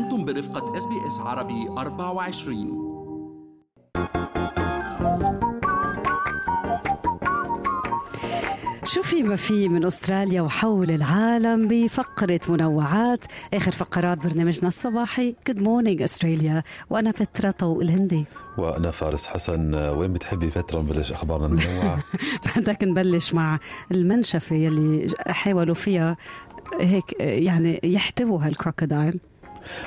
أنتم برفقة SBS عربي 24 شو في ما في من أستراليا وحول العالم بفقرة منوعات آخر فقرات برنامجنا الصباحي. good morning Australia. وأنا بترا طوق الهندي. وأنا فارس حسن. وين بتحبي فترة نبلش أخبارنا المنوعة؟ بدك نبلش مع المنشفة يلي حاولوا فيها هيك يعني يحتووا ه ال crocodile.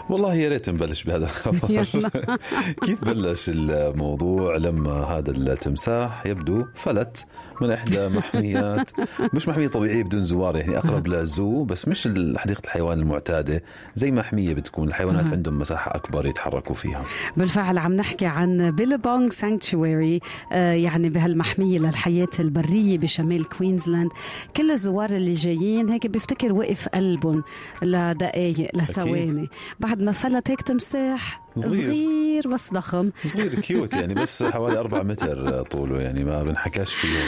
والله يا ريت نبلش بهذا الخبر. كيف بلش الموضوع لما هذا التمساح يبدو فلت من إحدى محميات؟ مش محمية طبيعية بدون زوار يعني أقرب ل zoo بس مش حديقة الحيوان المعتادة زي محمية بتكون. الحيوانات عندهم مساحة أكبر يتحركوا فيها. بالفعل عم نحكي عن بيلابونغ sanctuary يعني بهالمحمية للحياة البرية بشمال كوينزلاند. كل الزوار اللي جايين هيك بيفتكر وقف قلبهم لدقائق لثواني. بعد ما فلت هيك تمساح صغير. صغير بس ضخم صغير كيوت يعني بس حوالي 4 متر طوله يعني ما بنحكاش فيه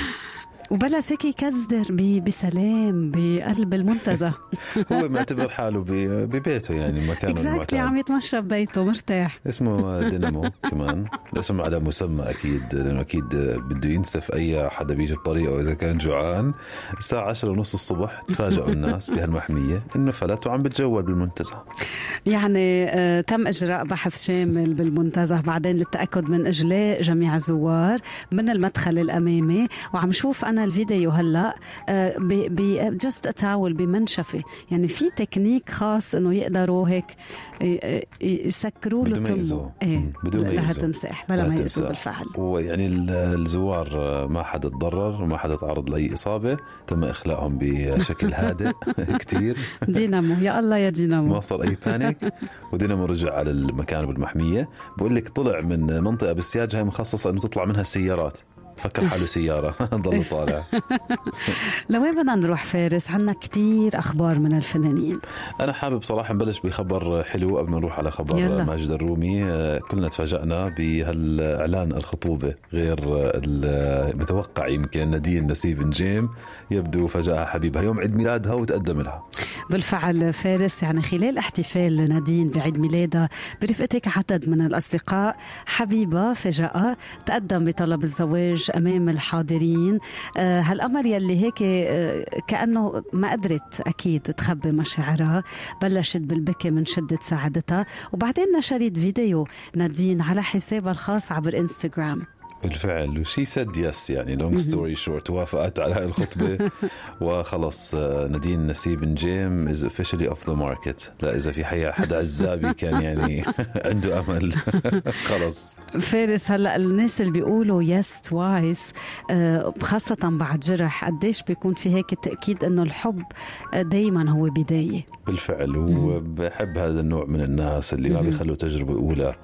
وبلش هيك يكزدر بسلام بقلب المنتزه. هو معتبر حاله ببيته يعني مكانه المعتاد. عم يتمشى ببيته مرتاح. اسمه دينامو كمان. الاسم على مسمى أكيد لأنه أكيد بده ينسف أي حدا بيجي بطريقه. إذا كان جوعان الساعة 10 ونص الصبح تفاجئوا الناس بهالمحمية إنه فلت وعم بتجول بالمنتزه. يعني آه تم إجراء بحث شامل بالمنتزه بعدين للتأكد من إجلاء جميع الزوار من المدخل الأمامي. وعم شوف أنا الفيديو هلأ just towel بمنشفة. يعني في تكنيك خاص إنه يقدروا هيك يسكروا له تمه. إيه بدون ما لها تمساح بلا ما يأذوا بالفعل. ويعني الزوار ما حدا تضرر وما حدا تعرض لأي إصابة تم اخلاءهم بشكل هادئ كثير دينامو يا الله يا دينامو. ما صار أي بانيك ودينامو رجع على المكان بالمحميه بقول لك طلع من منطقة بالسياج هاي مخصصة إنه تطلع منها السيارات. فكر حاله سيارة. ضل طالع. لوين بدنا نروح فارس؟ عنا كتير أخبار من الفنانين. أنا حابب صراحة نبلش بخبر حلو قبل ما نروح على خبر يلا. ماجد الرومي. كلنا تفاجأنا بهالإعلان الخطوبة غير المتوقع يمكن. نادين نسيب نجيم يبدو فجأة حبيبها. يوم عيد ميلادها وتقدم لها. بالفعل فارس يعني خلال احتفال نادين بعيد ميلادها برفقتك عدد من الأصدقاء حبيبة فجأة تقدم بطلب الزواج أمام الحاضرين. آه هالقمر يلي هيك آه كأنه ما قدرت أكيد تخبي مشاعرها. بلشت بالبكي من شدة سعادتها. وبعدين نشرت فيديو نادين على حسابها الخاص عبر إنستغرام. بالفعل. و she said yes يعني long story short وافقت على هاي الخطبة. وخلص نادين نسيب نجيم از officially off the market لا إذا في حي حدا عزابي كان يعني عنده أمل. خلص. فارس هلأ الناس اللي بيقولوا yes twice خاصة بعد جرح قديش بيكون في هيك تأكيد إنه الحب دايما هو بداية. بالفعل. وبحب هذا النوع من الناس اللي ما بيخلوا تجربة أولى.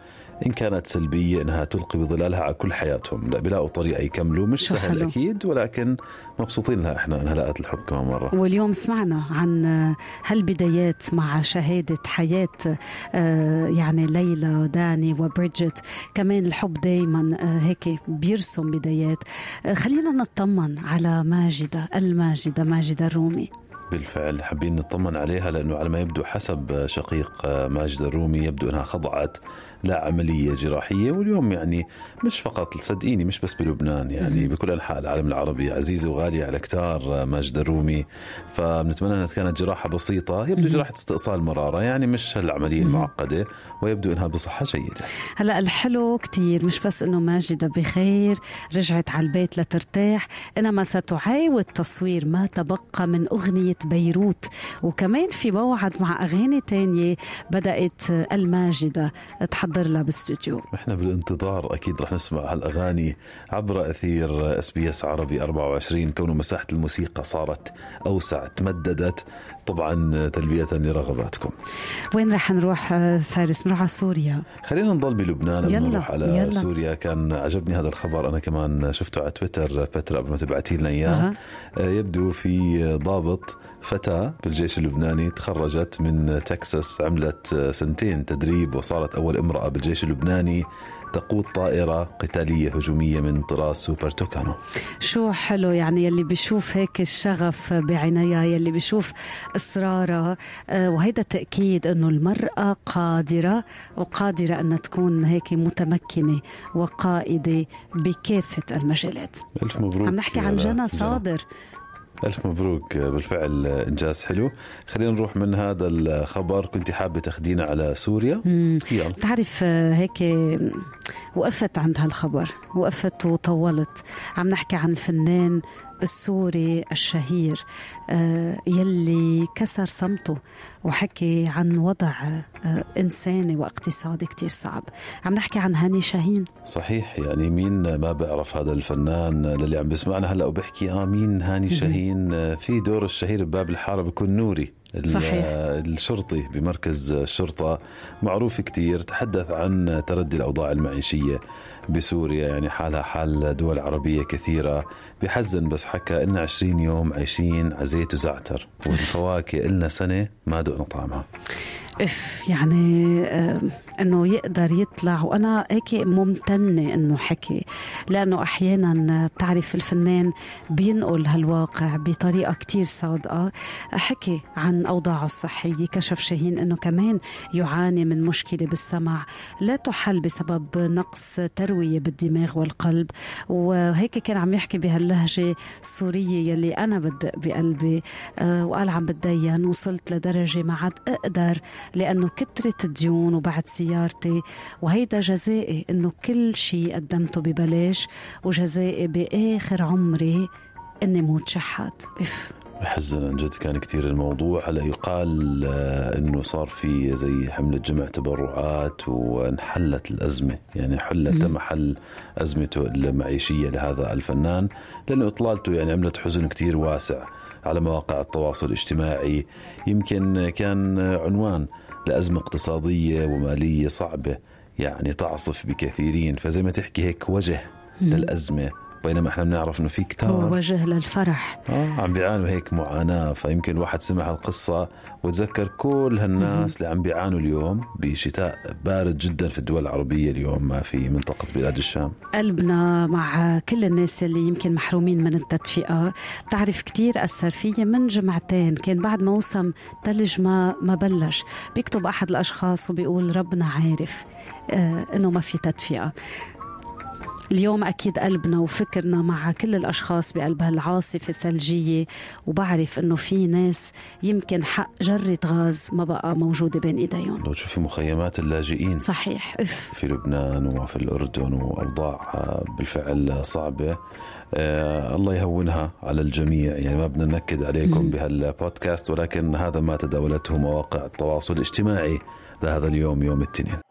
إن كانت سلبية إنها تلقي بظلالها على كل حياتهم. لا بيلاقوا طريقة يكملوا مش سهل حلو. أكيد ولكن مبسوطين لها إحنا أنها لقت الحب كمان مرة. واليوم سمعنا عن هالبدايات مع شهادة حياة يعني ليلى داني وبريدجيت كمان الحب دايما هيك بيرسم بدايات. خلينا نطمن على ماجدة الماجدة ماجدة الرومي. بالفعل حابين نطمن عليها لأنه على ما يبدو حسب شقيق ماجد الرومي يبدو أنها خضعت لعمليه جراحية واليوم يعني مش فقط صدقيني مش بس بلبنان يعني بكل أنحاء العالم العربي عزيزه وغاليه على كتار ماجد الرومي. فبنتمنى أنها كانت جراحة بسيطة يبدو جراحة استئصال مرارة يعني مش العملية المعقدة ويبدو أنها بصحة جيدة. هلا الحلو كتير مش بس إنه ماجدة بخير رجعت على البيت لترتاح إنما ستعاود تصوير ما تبقى من أغنية بيروت. وكمان في موعد مع أغاني تانية بدأت الماجدة. تحضر لها باستوديو. إحنا بالانتظار أكيد رح نسمع هالأغاني عبر أثير إس بي إس عربي 24 كونه مساحة الموسيقى صارت أوسع تمددت. طبعا تلبية لرغباتكم. وين رح نروح فارس؟ نروح على سوريا. خلينا نضل بلبنان يلا نروح على يلا. سوريا. كان عجبني هذا الخبر. أنا كمان شفته على تويتر فتره قبل ما تبعتي لنا إياه. أه. يبدو في ضابط فتاة بالجيش اللبناني تخرجت من تكساس عملت سنتين تدريب وصارت أول امرأة بالجيش اللبناني. تقود طائرة قتالية هجومية من طراز سوبر توكانو. شو حلو يعني يلي بيشوف هيك الشغف بعينيها يلي بيشوف إصرارها. آه، وهيدا تأكيد أنه المرأة قادرة وقادرة أن تكون هيك متمكنة وقائدة بكافة المجالات. ألف مبروك عم نحكي عن جنى. صادر. ألف مبروك بالفعل إنجاز حلو. خلينا نروح من هذا الخبر. كنت حابة تاخدينا على سوريا. يلا. تعرف هيك وقفت عند هالخبر وقفت وطولت. عم نحكي عن الفنان السوري الشهير آه، يلي كسر صمته وحكي عن وضع آه، إنساني واقتصادي كتير صعب. عم نحكي عن هاني شاهين. صحيح يعني مين ما بيعرف هذا الفنان للي عم بسمعنا هلأ وبحكي آه مين هاني شاهين؟ آه، في دور الشهير بباب الحارة بيكون نوري. صحيح. الشرطي بمركز الشرطة. معروف كتير تحدث عن تردي الأوضاع المعيشية بسوريا. يعني حالها حال دول عربية كثيرة. بحزن بس حكى إلنا 20 يوم عايشين عزيت وزعتر. والفواكه إلنا سنة ما دقنا طعمها. إف يعني إنه يقدر يطلع. وأنا هيك ممتنة إنه حكي لأنه أحيانا بتعرف الفنان بينقل هالواقع بطريقة كتير صادقة. حكي عن أوضاعه الصحية كشف شاهين إنه كمان يعاني من مشكلة بالسمع. لا تحل بسبب نقص تروية بالدماغ والقلب. وهيك كان عم يحكي بهاللهجة السورية يلي أنا بدق بقلبي. آه، وقال عم بتدين وصلت لدرجة ما عاد أقدر لأنه كترت الديون وبعد سيارتي وهيدا جزائي إنه كل شيء قدمته ببلاش وجزائي بآخر عمري إني موت شحات. إف. بحزن عن جد كان كثير الموضوع هلا يقال آه، إنه صار في زي حملة جمع تبرعات وانحلت الأزمة. يعني حلت محل أزمته المعيشية لهذا الفنان لأنه إطلالته يعني عملت حزن كثير واسع. على مواقع التواصل الاجتماعي. يمكن كان عنوان لأزمة اقتصادية ومالية صعبة يعني تعصف بكثيرين. فزي ما تحكي هيك وجه للأزمة. بينما إحنا بنعرف إنه في كتار. هو وجه للفرح. آه عم بيعانوا هيك معاناة فيمكن الواحد سمع القصة وتذكر كل هالناس اللي عم بيعانوا اليوم بشتاء بارد جدا في الدول العربية اليوم ما في منطقه بلاد الشام. قلبنا مع كل الناس اللي يمكن محرومين من التدفئة. بتعرف كتير أثر فيي من جمعتين كان بعد موسم ثلج ما ما بلش. بيكتب أحد الأشخاص وبيقول ربنا عارف آه إنه ما في تدفئة. اليوم أكيد قلبنا وفكرنا مع كل الأشخاص بقلب هالعاصفة الثلجية وبعرف إنه في ناس يمكن حق جرة غاز ما بقى موجودة بين إيديهم. لو تشوفي مخيمات اللاجئين صحيح إف. في لبنان وفي الأردن وأوضاع بالفعل صعبة. آه الله يهونها على الجميع. يعني ما بدنا ننكد عليكم بهالبودكاست ولكن هذا ما تداولته مواقع التواصل الاجتماعي لهذا اليوم يوم الاثنين.